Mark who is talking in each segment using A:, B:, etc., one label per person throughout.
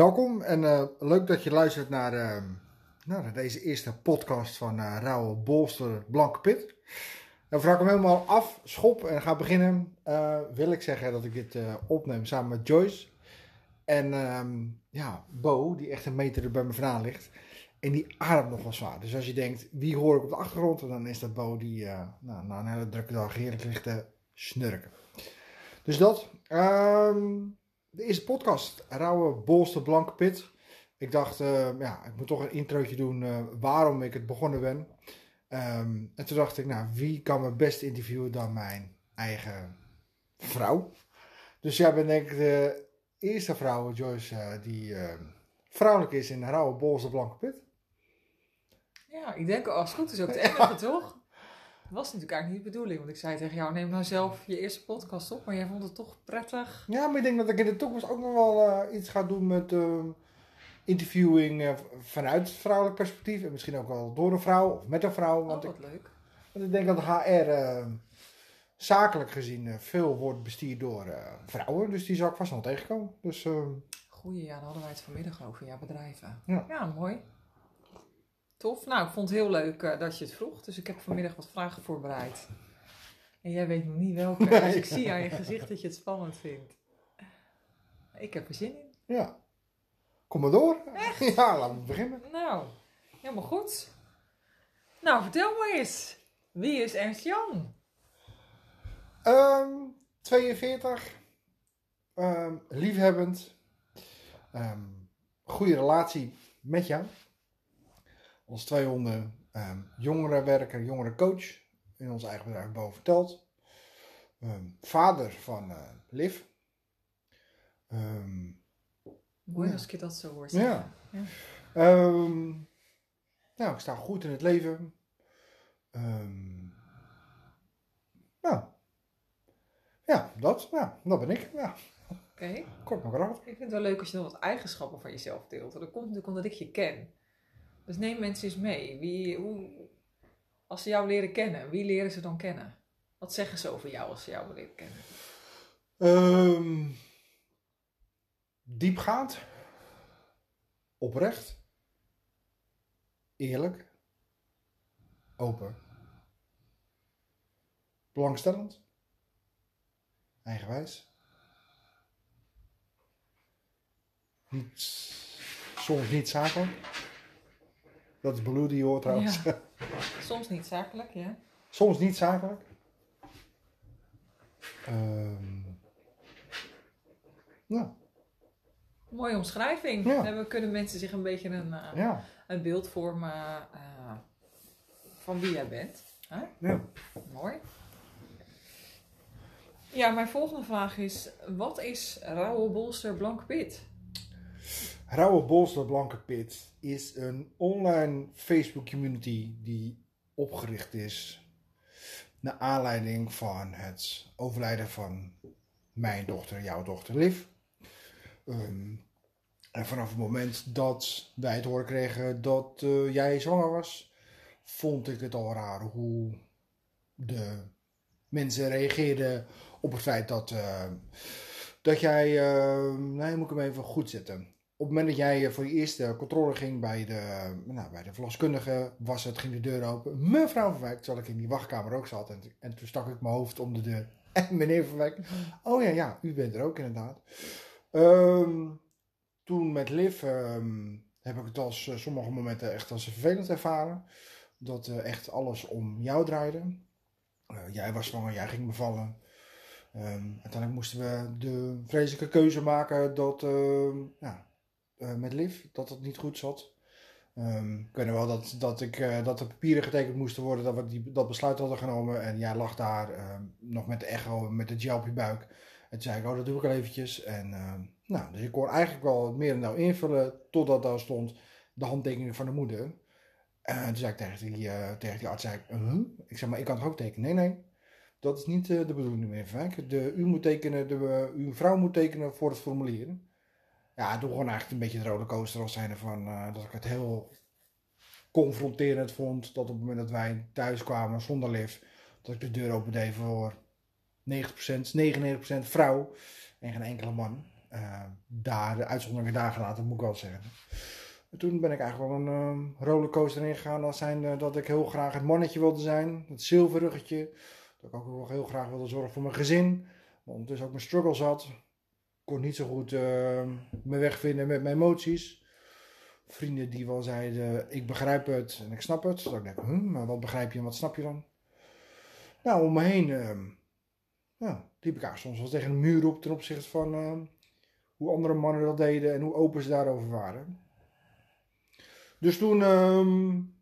A: welkom en uh, leuk dat je luistert naar, uh, naar deze eerste podcast van uh, Bolster Blanke Pit. En voordat ik hem helemaal af, schop en ga beginnen, wil ik zeggen dat ik dit opneem samen met Joyce. En um, ja, Bo, die echt een meter er bij me vandaan ligt. En die ademt nog wel zwaar. Dus als je denkt, wie hoor ik op de achtergrond? Dan is dat Bo die nou, na een hele drukke dag heerlijk ligt te snurken. Dus dat. Um, de eerste podcast, Rauwe Bolste Blanke Pit. Ik dacht, uh, ja, ik moet toch een introotje doen uh, waarom ik het begonnen ben. Um, en toen dacht ik, nou, wie kan me best interviewen dan mijn eigen vrouw? Dus jij bent denk ik de eerste vrouw, Joyce, uh, die vrouwelijk is in Rauwe Bolste Blanke Pit.
B: Ja, ik denk als het goed is ook de enige, toch? Dat was natuurlijk eigenlijk niet de bedoeling. Want ik zei tegen jou, neem nou zelf je eerste podcast op. Maar jij vond het toch prettig.
A: Ja, maar ik denk dat ik in de toekomst ook nog wel uh, iets ga doen met uh, interviewing uh, vanuit vrouwelijk perspectief. En misschien ook wel door een vrouw of met een vrouw.
B: Want
A: oh,
B: wat ik, leuk.
A: Want ik denk dat HR zakelijk gezien veel wordt bestuurd door vrouwen. Dus die zou ik vast nog tegenkomen. Dus,
B: Goeie, ja, daar hadden wij het vanmiddag over, jouw bedrijven.
A: Ja,
B: ja mooi. Tof. Nou, ik vond het heel leuk uh, dat je het vroeg. Dus ik heb vanmiddag wat vragen voorbereid. En jij weet nog niet welke. Nee. Dus ik zie aan je gezicht dat je het spannend vindt. Ik heb er zin in.
A: Ja. Kom maar door.
B: Echt?
A: Ja, laten we beginnen.
B: Nou, helemaal goed. Nou, vertel maar eens. Wie is Ernst Jan?
A: Um, 42. Um, liefhebbend. Um, goede relatie met jou ons twee honden um, jongerenwerker, jongerencoach in ons eigen bedrijf boven verteld. Um, vader van uh, Liv. Um,
B: Mooi ja. als ik je dat zo hoor.
A: Ja. ja. nou, ik sta goed in het leven. nou, ja, dat, ja, dat ben ik. Ja.
B: Oké. Okay.
A: Kort maar krachtig.
B: Ik vind het wel leuk als je nog wat eigenschappen van jezelf deelt. Dat komt natuurlijk omdat ik je ken. Dus neem mensen eens mee. Wie, hoe, als ze jou leren kennen, wie leren ze dan kennen? Wat zeggen ze over jou als ze jou leren kennen?
A: Um, diepgaand. Oprecht. Eerlijk. Open. Belangstellend. Eigenwijs. Niet, soms niet zakelijk. Dat is Blue die hoort trouwens.
B: Ja. Soms niet zakelijk, ja.
A: Soms niet zakelijk. Um, nou.
B: Mooie omschrijving.
A: Ja.
B: Dan kunnen mensen zich een beetje een, uh,
A: ja.
B: een beeld vormen uh, van wie jij bent. Huh?
A: Ja.
B: Mooi. Ja, mijn volgende vraag is: wat is Rauwe Bolster Blank Pit?
A: Rauwe Bolster Blanke Pit is een online Facebook community die opgericht is naar aanleiding van het overlijden van mijn dochter, jouw dochter Liv. Um, en vanaf het moment dat wij het horen kregen dat uh, jij zwanger was, vond ik het al raar hoe de mensen reageerden op het feit dat, uh, dat jij, uh, nee, moet ik hem even goed zetten op het moment dat jij voor je eerste controle ging bij de, nou, bij de verloskundige, was het, ging de deur open. Mevrouw Van Wijk, terwijl ik in die wachtkamer ook zat. En, en toen stak ik mijn hoofd om de deur. En meneer Van Wijk, oh ja, ja, u bent er ook inderdaad. Um, toen met Liv um, heb ik het als uh, sommige momenten echt als vervelend ervaren. Dat uh, echt alles om jou draaide. Uh, jij was zwanger, jij ging bevallen. Um, uiteindelijk moesten we de vreselijke keuze maken dat, ja, uh, met Liv, dat het niet goed zat. Um, ik weet wel dat, dat, ik, uh, dat de papieren getekend moesten worden, dat we die, dat besluit hadden genomen. En jij lag daar uh, nog met de echo, met de gel op je buik. En toen zei ik, oh dat doe ik al eventjes. En nou, dus ik kon eigenlijk wel het meer en nou invullen, totdat daar stond de handtekening van de moeder. En toen zei ik tegen die, tegen die arts, zei ik, -huh? ik zeg maar, ik kan toch ook tekenen? Nee, nee, dat is niet de bedoeling meer. De, u moet tekenen, de, uw vrouw moet tekenen voor het formulier ja, toen gewoon eigenlijk een beetje de rollercoaster als zijnde van uh, dat ik het heel confronterend vond. Dat op het moment dat wij thuis kwamen zonder lift, dat ik de deur opendeed voor 90%, 99% vrouw en geen enkele man. eh, daar, de uitzonderingen daar gelaten, moet ik wel zeggen. En toen ben ik eigenlijk wel een ehm, rollercoaster ingegaan. Als zijn dat ik heel graag het mannetje wilde zijn. Het zilverruggetje. Dat ik ook heel graag wilde zorgen voor mijn gezin. Maar ondertussen ook mijn struggles had. Kon niet zo goed uh, mijn weg vinden met mijn emoties. Vrienden die wel zeiden, ik begrijp het en ik snap het. Dat ik denk, hm, maar wat begrijp je en wat snap je dan? Nou, om me heen uh, ja, liep ik soms wel tegen een muur op ten opzichte van uh, hoe andere mannen dat deden en hoe open ze daarover waren. Dus toen. Um,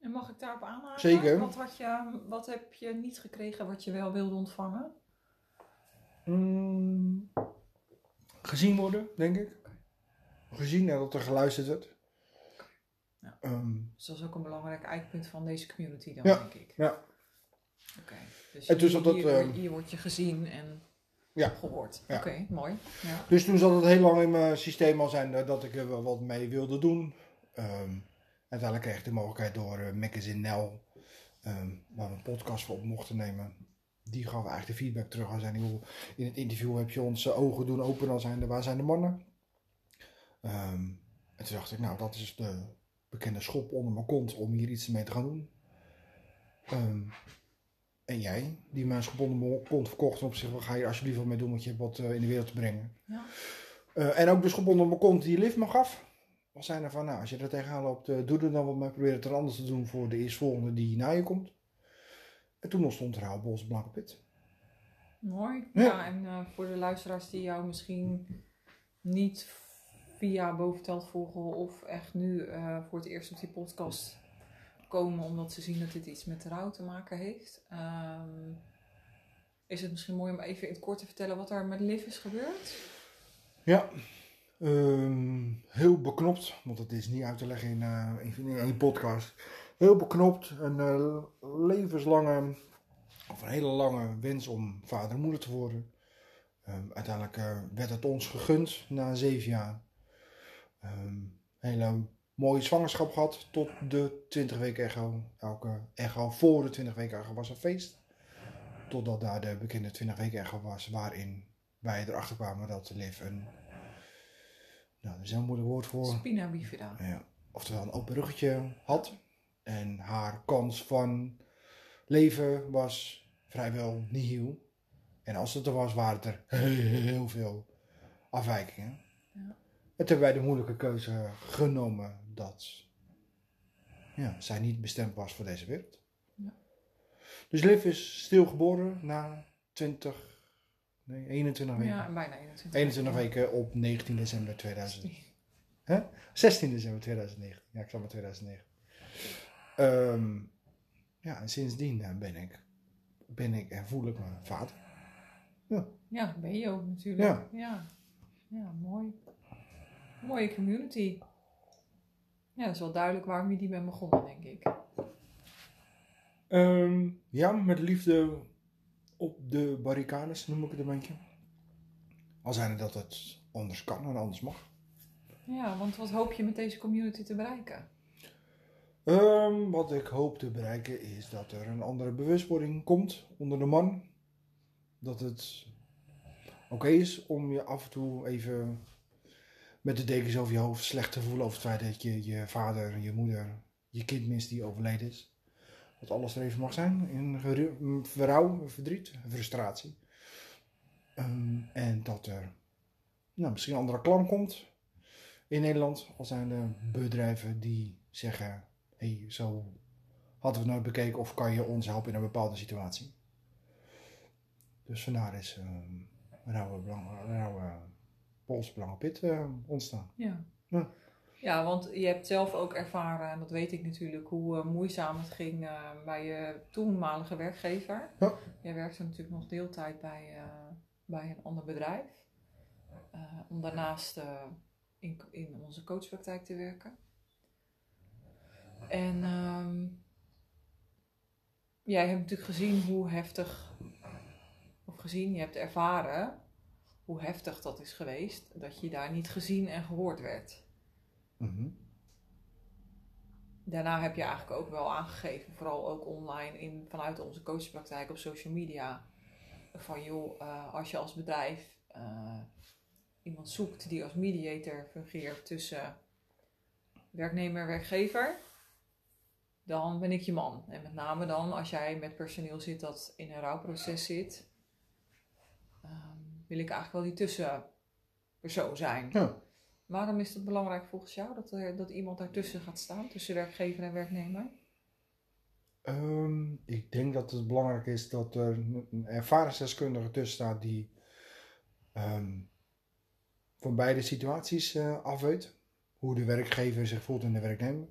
B: en mag ik daarop aanhaken?
A: Zeker.
B: Wat, had je, wat heb je niet gekregen wat je wel wilde ontvangen?
A: Mm, gezien worden, denk ik. Gezien en dat er geluisterd werd.
B: Ja.
A: Um,
B: dus dat is ook een belangrijk eikpunt van deze community dan,
A: Ja.
B: denk ik.
A: ja.
B: Oké. Dus
A: En
B: hier,
A: dat,
B: hier,
A: ehm,
B: hier word je gezien en
A: Ja.
B: gehoord.
A: Ja.
B: Oké, mooi. Ja.
A: Dus toen zat het heel lang in mijn systeem al zijn dat ik er wat mee wilde doen. Ehm, uiteindelijk kreeg ik de mogelijkheid door uh, Magazine Nel, ehm, waar we een podcast voor op mochten nemen. Die gaf eigenlijk de feedback terug. Al zijn joh, in het interview heb je onze ogen doen openen al zijn de, waar zijn de mannen? Ehm, en toen dacht ik, nou dat is de bekende schop onder mijn kont om hier iets mee te gaan doen. Ehm, en jij, die mijn schop onder mijn kont verkocht en op zich, ga je alsjeblieft wat mee doen, want je hebt wat eh, in de wereld te brengen.
B: Ja.
A: Eh, en ook de schop onder mijn kont die Liv me gaf. Was zijn er van, nou, als je er tegenaan loopt, eh, doe er dan wat mee. Probeer het er anders te doen voor de eerstvolgende die na je komt. En toen ontstond Houwbols Blanke.
B: Mooi.
A: Ja.
B: Ja, en eh, voor de luisteraars die jou misschien niet via Boventeld volgen of echt nu eh, voor het eerst op die podcast komen omdat ze zien dat dit iets met rouw te maken heeft. ehm, is het misschien mooi om even in het kort te vertellen wat er met Liv is gebeurd?
A: Ja, ehm, heel beknopt, want het is niet uit te leggen in, eh in, in één podcast. Heel beknopt, een eh, levenslange, of een hele lange wens om vader en moeder te worden. Ehm, uiteindelijk eh, werd het ons gegund na zeven jaar. Ehm, hele mooie zwangerschap gehad tot de 20 weken echo. Elke echo voor de 20 weken echo was een feest. Totdat daar de bekende 20 weken echo was, waarin wij erachter kwamen dat Liv een, nou, er is een moeilijk woord voor,
B: Spina bifida.
A: ja, oftewel een open ruggetje had. En haar kans van leven was vrijwel nihil. En als het er was, waren er heel veel afwijkingen.
B: Ja.
A: En toen hebben wij de moeilijke keuze genomen dat ja, zij niet bestemd was voor deze wereld.
B: Ja.
A: Dus Liv is stilgeboren na 20, nee, 21 weken.
B: Ja, bijna 21.
A: 21 weken op 19 december 2000. Hè? 16 december 2019. Ja, ik zat maar 2009. Ehm, ja, en sindsdien eh, ben ik, ben ik en voel ik me vader.
B: Ja, ben je ook natuurlijk.
A: Ja.
B: Ja, ja mooi. Mooie community. Ja, dat is wel duidelijk waarom je die bent begonnen, denk ik.
A: Ehm, ja, met liefde op de barricades noem ik het een beetje. Al zijn dat het anders kan en anders mag.
B: Ja, want wat hoop je met deze community te bereiken?
A: Ehm, wat ik hoop te bereiken is dat er een andere bewustwording komt onder de man. Dat het oké is om je af en toe even met de dekens over je hoofd slecht te voelen over het feit dat je je vader, je moeder, je kind mist die overleden is. Dat alles er even mag zijn in geru- verrouw, verdriet, frustratie. Ehm, en dat er nou, misschien een andere klank komt in Nederland. Al zijn er bedrijven die zeggen hey, zo hadden we het nooit bekeken of kan je ons helpen in een bepaalde situatie. Dus vandaar is um, Rauwe, Belang, Rauwe Pols Belangen Pit uh, ontstaan.
B: Ja.
A: Ja.
B: Ja, want je hebt zelf ook ervaren, en dat weet ik natuurlijk, hoe uh, moeizaam het ging uh, bij je toenmalige werkgever.
A: Ja.
B: Jij werkte natuurlijk nog deeltijd bij, uh, bij een ander bedrijf. Uh, om daarnaast in, in onze coachpraktijk te werken. En um, jij hebt natuurlijk gezien hoe heftig, of gezien, je hebt ervaren hoe heftig dat is geweest, dat je daar niet gezien en gehoord werd.
A: Mm -hmm.
B: Daarna heb je eigenlijk ook wel aangegeven, vooral ook online in, vanuit onze coachpraktijk op social media, van joh, uh, als je als bedrijf uh, iemand zoekt die als mediator fungeert tussen werknemer en werkgever, dan ben ik je man. En met name dan als jij met personeel zit dat in een rouwproces zit, ehm, wil ik eigenlijk wel die tussenpersoon zijn.
A: Ja.
B: Waarom is het belangrijk volgens jou dat, er, dat iemand daartussen gaat staan, tussen werkgever en werknemer?
A: Ehm, ik denk dat het belangrijk is dat er een ervaringsdeskundige tussen staat die ehm, van beide situaties eh afweet. Hoe de werkgever zich voelt en de werknemer.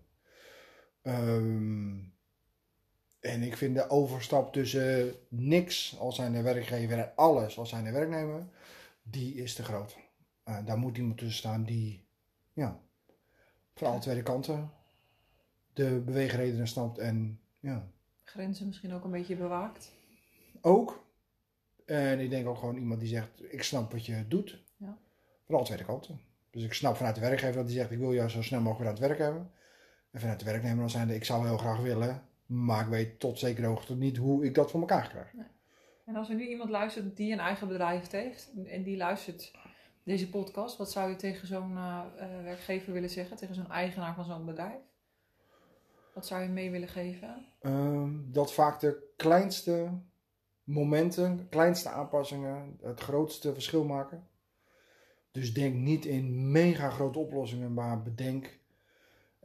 A: Ehm, en ik vind de overstap tussen niks als zijn de werkgever en alles als zijn de werknemer, die is te groot. Eh, daar moet iemand tussen staan die ja, van alle twee kanten de beweegredenen snapt en ja,
B: Grenzen misschien ook een beetje bewaakt.
A: ook. En ik denk ook gewoon iemand die zegt, ik snap wat je doet.
B: Ja.
A: Van alle twee kanten. Dus ik snap vanuit de werkgever dat hij zegt, ik wil jou zo snel mogelijk weer aan het werk hebben. En vanuit de werknemer dan zijn ik zou heel graag willen, maar ik weet tot zekere hoogte niet hoe ik dat voor elkaar krijg.
B: En als er nu iemand luistert die een eigen bedrijf heeft en die luistert deze podcast, wat zou je tegen zo'n eh, eh, werkgever willen zeggen, tegen zo'n eigenaar van zo'n bedrijf? Wat zou je mee willen geven?
A: Ehm, dat vaak de kleinste momenten, kleinste aanpassingen het grootste verschil maken. Dus denk niet in mega grote oplossingen, maar bedenk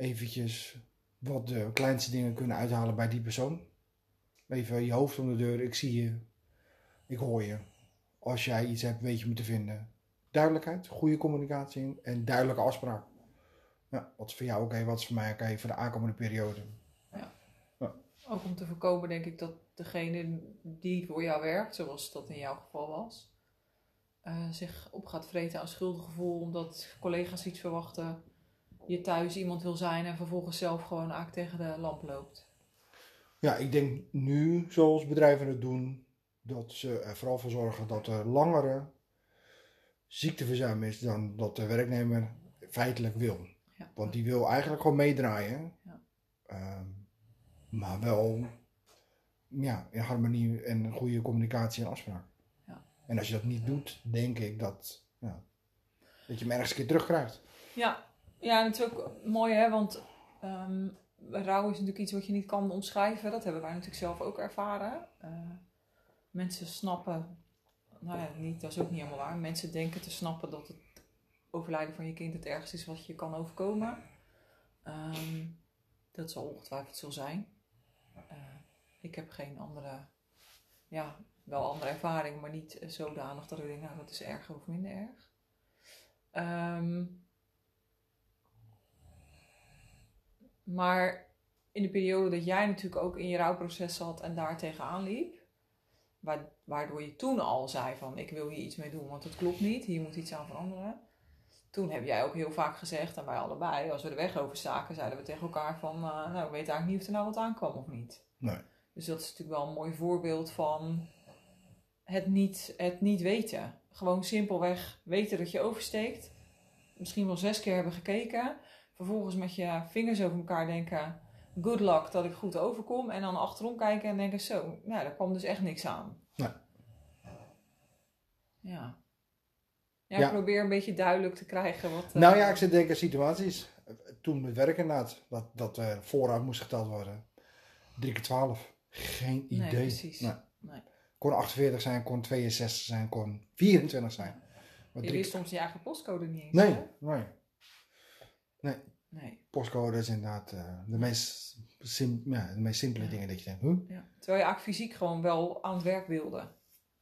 A: eventjes wat de kleinste dingen kunnen uithalen bij die persoon. Even je hoofd om de deur, ik zie je, ik hoor je. Als jij iets hebt, weet je me te vinden. Duidelijkheid, goede communicatie en duidelijke afspraak. Ja, wat is voor jou oké, wat is voor mij oké voor de aankomende periode.
B: Ook om te voorkomen, denk ik, dat degene die voor jou werkt, zoals dat in jouw geval was, eh, zich op gaat vreten aan schuldgevoel omdat collega's iets verwachten, je thuis iemand wil zijn en vervolgens zelf gewoon eigenlijk tegen de lamp loopt.
A: Ja, ik denk nu, zoals bedrijven het doen, dat ze er vooral voor zorgen dat er langere ziekteverzuim is dan dat de werknemer feitelijk wil.
B: Ja.
A: Want die wil eigenlijk gewoon meedraaien.
B: Ja.
A: Ehm, maar wel ja, in harmonie en goede communicatie en afspraak.
B: Ja.
A: En als je dat niet doet, denk ik dat, ja, dat je hem ergens een keer terugkrijgt.
B: Ja, ja, en het is ook mooi, hè, want ehm, rouw is natuurlijk iets wat je niet kan omschrijven. Dat hebben wij natuurlijk zelf ook ervaren. Eh, mensen snappen, nou ja, niet, dat is ook niet helemaal waar. Mensen denken te snappen dat het overlijden van je kind het ergste is wat je kan overkomen. Ehm, dat zal ongetwijfeld zo zijn. Eh, ik heb geen andere, ja, wel andere ervaring, maar niet eh, zodanig dat ik denk, nou, dat is erger of minder erg. Ehm, Maar in de periode dat jij natuurlijk ook in je rouwproces zat en daar tegenaan liep, wa- waardoor je toen al zei van ik wil hier iets mee doen, want het klopt niet, hier moet iets aan veranderen. Toen heb jij ook heel vaak gezegd, en wij allebei, als we de weg overstaken, zeiden we tegen elkaar van, eh, nou ik weet eigenlijk niet of er nou wat aankwam of niet.
A: Nee.
B: Dus dat is natuurlijk wel een mooi voorbeeld van het niet, het niet weten. Gewoon simpelweg weten dat je oversteekt. Misschien wel zes keer hebben gekeken. Vervolgens met je vingers over elkaar denken: good luck dat ik goed overkom. En dan achterom kijken en denken: zo, nou, daar kwam dus echt niks aan.
A: Nee.
B: Ja. Ja, probeer een beetje duidelijk te krijgen wat. eh,
A: Nou ja, ik zit denken aan situaties. Toen met werken inderdaad, dat, dat eh, vooruit moest geteld worden. 3 keer 12. Geen idee.
B: Nee, precies.
A: Nee.
B: Nee.
A: Kon 48 zijn, kon 62 zijn, kon 24 zijn. Maar
B: Je
A: drie-
B: wist soms je eigen postcode niet eens.
A: Nee,
B: hè?
A: nee.
B: Nee.
A: Postcode is inderdaad eh, de, meest sim, ja, de meest simpele
B: Ja.
A: dingen dat je denkt, huh?
B: Ja. Terwijl je eigenlijk fysiek gewoon wel aan het werk wilde.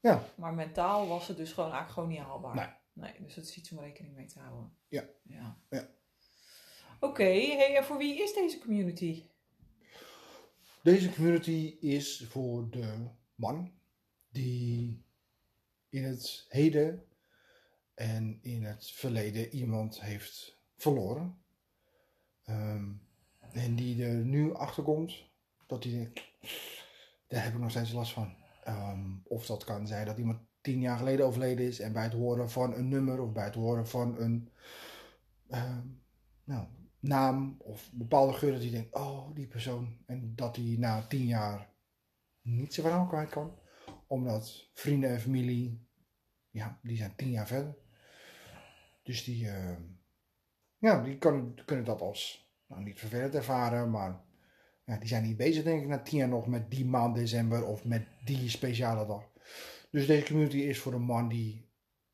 A: Ja.
B: Maar mentaal was het dus gewoon eigenlijk gewoon niet haalbaar.
A: Nee.
B: Nee, dus dat is iets om rekening mee te houden.
A: Ja.
B: ja.
A: Ja.
B: Oké, hey, en voor wie is deze community?
A: Deze community is voor de man die in het heden en in het verleden iemand heeft verloren. Ehm, en die er nu achter komt dat hij denkt, daar heb ik nog steeds last van. Ehm, of dat kan zijn dat iemand tien jaar geleden overleden is en bij het horen van een nummer of bij het horen van een ehm, nou, naam of bepaalde geur dat hij denkt, oh die persoon. En dat hij na tien jaar niet zijn verhaal kwijt kan. Omdat vrienden en familie, ja, die zijn tien jaar verder. Dus die, ja, die kan, kunnen dat als nou, niet vervelend ervaren, maar ja, die zijn niet bezig, denk ik, na tien jaar nog met die maand december of met die speciale dag. Dus deze community is voor een man die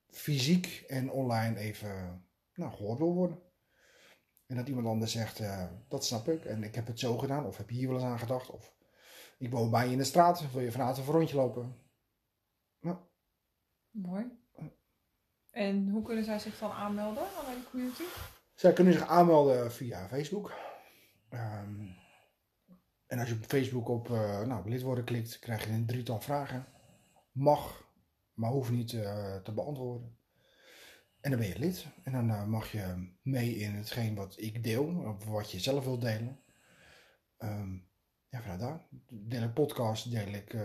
A: fysiek en online even nou, gehoord wil worden. En dat iemand anders zegt, eh, dat snap ik en ik heb het zo gedaan, of heb je hier wel eens aan gedacht, of ik woon bij je in de straat, wil je vanavond een rondje lopen?
B: Mooi. En hoe kunnen zij zich dan aanmelden aan de community?
A: Zij kunnen zich aanmelden via Facebook. Ehm, en als je op Facebook op uh, nou, lid worden klikt, krijg je een drietal vragen. Mag, maar hoeft niet uh, te beantwoorden. En dan ben je lid. En dan uh, mag je mee in hetgeen wat ik deel, of wat je zelf wilt delen. Um, ja, vanuit daar. Deel ik podcast, deel ik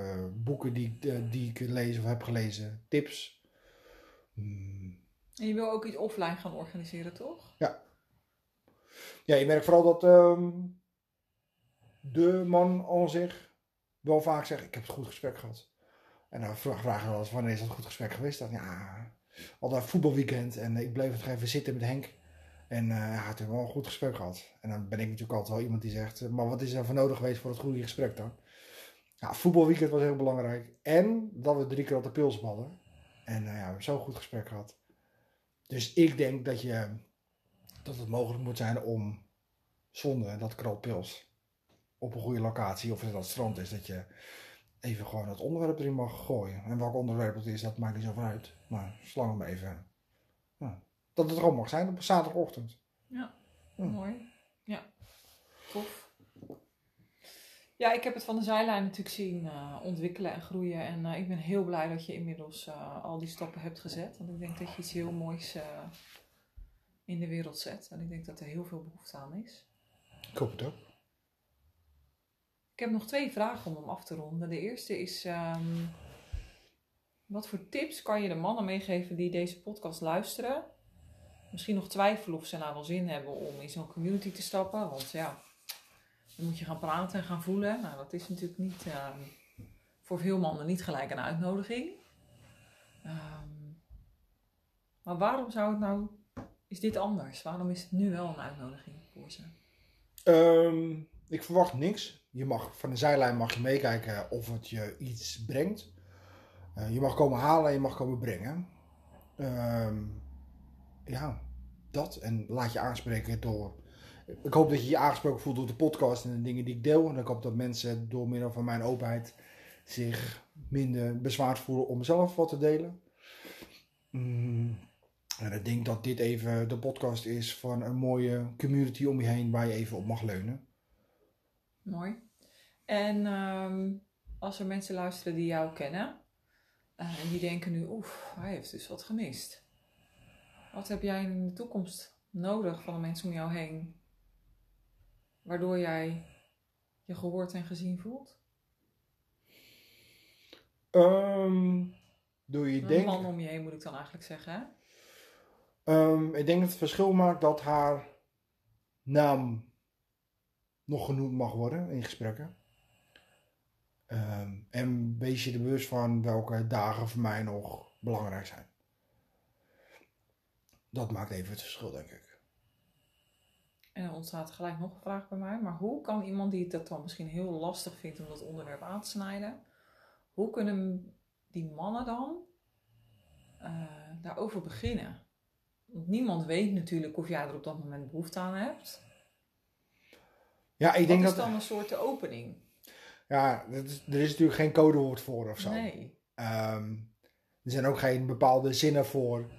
A: boeken die, die ik lees of heb gelezen, tips.
B: Mm. En je wil ook iets offline gaan organiseren, toch?
A: Ja. Ja, je merkt vooral dat um, de man aan zich wel vaak zegt, ik heb het goed gesprek gehad. En dan vragen we wel eens, wanneer is dat goed gesprek geweest? Dan ja, al dat voetbalweekend en ik bleef het even zitten met Henk. En uh, ja, hebben we wel een goed gesprek gehad. En dan ben ik natuurlijk altijd wel iemand die zegt, maar wat is er voor nodig geweest voor het goede gesprek dan? Ja, voetbalweekend was heel belangrijk. En dat we drie keer op de pils ballen. En uh, ja, we hebben zo'n goed gesprek gehad. Dus ik denk dat, je, dat het mogelijk moet zijn om zonder dat kralpils op een goede locatie, of het dat strand is, dat je even gewoon het onderwerp erin mag gooien. En welk onderwerp het is, dat maakt niet zo uit. Maar slang hem even. Ja, dat het gewoon mag zijn op zaterdagochtend.
B: Ja, ja. mooi. Ja, tof. Ja, ik heb het van de zijlijn natuurlijk zien uh, ontwikkelen en groeien. En uh, ik ben heel blij dat je inmiddels uh, al die stappen hebt gezet. Want ik denk dat je iets heel moois in de wereld zet. En ik denk dat er heel veel behoefte aan is.
A: Ik hoop het ook.
B: Ik heb nog twee vragen om hem af te ronden. De eerste is: um, wat voor tips kan je de mannen meegeven die deze podcast luisteren? Misschien nog twijfelen of ze nou wel zin hebben om in zo'n community te stappen. Want ja, dan moet je gaan praten en gaan voelen. Nou, dat is natuurlijk niet uh, voor veel mannen niet gelijk een uitnodiging. Um, maar waarom zou het nou, is dit anders? Waarom is het nu wel een uitnodiging voor ze?
A: Um, ik verwacht niks. Je mag, van de zijlijn mag je meekijken of het je iets brengt. Uh, je mag komen halen en je mag komen brengen. Ja, dat. En laat je aanspreken door ik hoop dat je je aangesproken voelt door de podcast en de dingen die ik deel. En ik hoop dat mensen door middel van mijn openheid zich minder bezwaard voelen om zelf wat te delen. Mm. En ik denk dat dit even de podcast is van een mooie community om je heen waar je even op mag leunen.
B: Mooi. En um, als er mensen luisteren die jou kennen uh, en die denken nu, oef, hij heeft dus wat gemist. Wat heb jij in de toekomst nodig van de mensen om jou heen waardoor jij je gehoord en gezien voelt?
A: Um, doe je
B: Een man om je heen moet ik dan eigenlijk zeggen?
A: Um, ik denk dat het verschil maakt dat haar naam nog genoemd mag worden in gesprekken. Um, en wees je er bewust van welke dagen voor mij nog belangrijk zijn. Dat maakt even het verschil, denk ik.
B: En dan ontstaat gelijk nog een vraag bij mij. Maar hoe kan iemand die het dan misschien heel lastig vindt om dat onderwerp aan te snijden, hoe kunnen die mannen dan uh, daarover beginnen? Want niemand weet natuurlijk of jij er op dat moment behoefte aan hebt.
A: Ja, ik denk dat.
B: is dan een soort opening?
A: Ja, er is, er is natuurlijk geen codewoord voor of zo.
B: Nee.
A: Um, er zijn ook geen bepaalde zinnen voor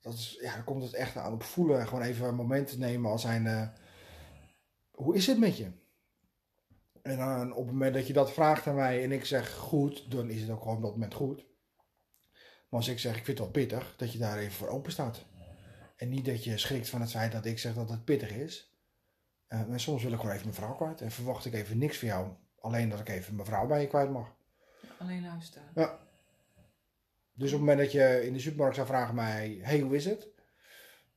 A: dat is, ja, dan komt het echt aan op voelen. Gewoon even een moment te nemen als zijn. Uh, hoe is het met je? En dan op het moment dat je dat vraagt aan mij en ik zeg goed, dan is het ook gewoon op dat moment goed. Maar als ik zeg ik vind het wel pittig, dat je daar even voor open staat. En niet dat je schrikt van het feit dat ik zeg dat het pittig is. Uh, maar soms wil ik gewoon even mijn vrouw kwijt. En verwacht ik even niks van jou. Alleen dat ik even mijn vrouw bij je kwijt mag.
B: Alleen luisteren.
A: Ja. Dus op het moment dat je in de supermarkt zou vragen mij, hey, hoe is het?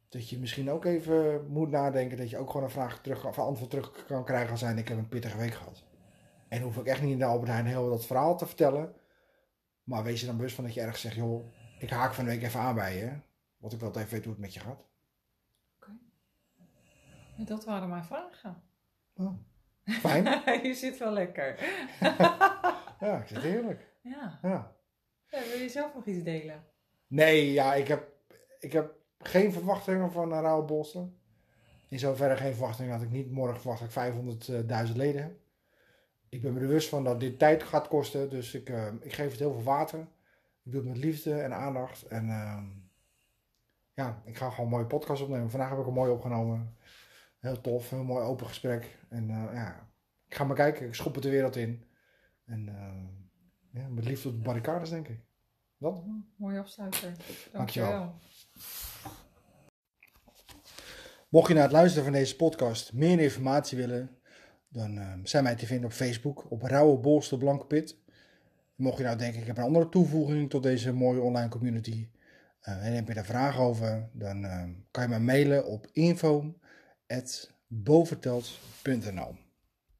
A: Dat je misschien ook even moet nadenken dat je ook gewoon een vraag terug, of een antwoord terug kan krijgen als zijn, ik heb een pittige week gehad. En hoef ik echt niet in de Albert Heijn heel dat verhaal te vertellen. Maar wees je dan bewust van dat je ergens zegt, joh, ik haak van de week even aan bij je. Want ik wil even weten hoe het met je gaat.
B: Ja, dat waren mijn vragen.
A: Oh, fijn.
B: je zit wel lekker.
A: ja, ik zit heerlijk.
B: Ja.
A: Ja.
B: Wil je zelf nog iets delen?
A: Nee, ja, ik heb, ik heb geen verwachtingen van Rauwe Bolster. In zoverre geen verwachting dat ik niet morgen verwacht ik 500.000 leden heb. Ik ben me bewust van dat dit tijd gaat kosten, dus ik, uh, ik geef het heel veel water. Ik doe het met liefde en aandacht. En uh, ja, ik ga gewoon een mooie podcast opnemen. Vandaag heb ik een mooi opgenomen. Heel tof, heel mooi open gesprek. En uh, ja, ik ga maar kijken, ik schop het de wereld in. En ja, met liefde op de barricades, denk ik. Dat?
B: Mooie afsluiter.
A: Dankjewel. Dankjewel. Mocht je na het luisteren van deze podcast meer informatie willen, dan uh, zijn wij te vinden op Facebook op Rauwe Bolster Blanke Pit. Mocht je nou denken, ik heb een andere toevoeging tot deze mooie online community uh, en heb je daar vragen over, dan uh, kan je me mailen op info.bovertelt.nl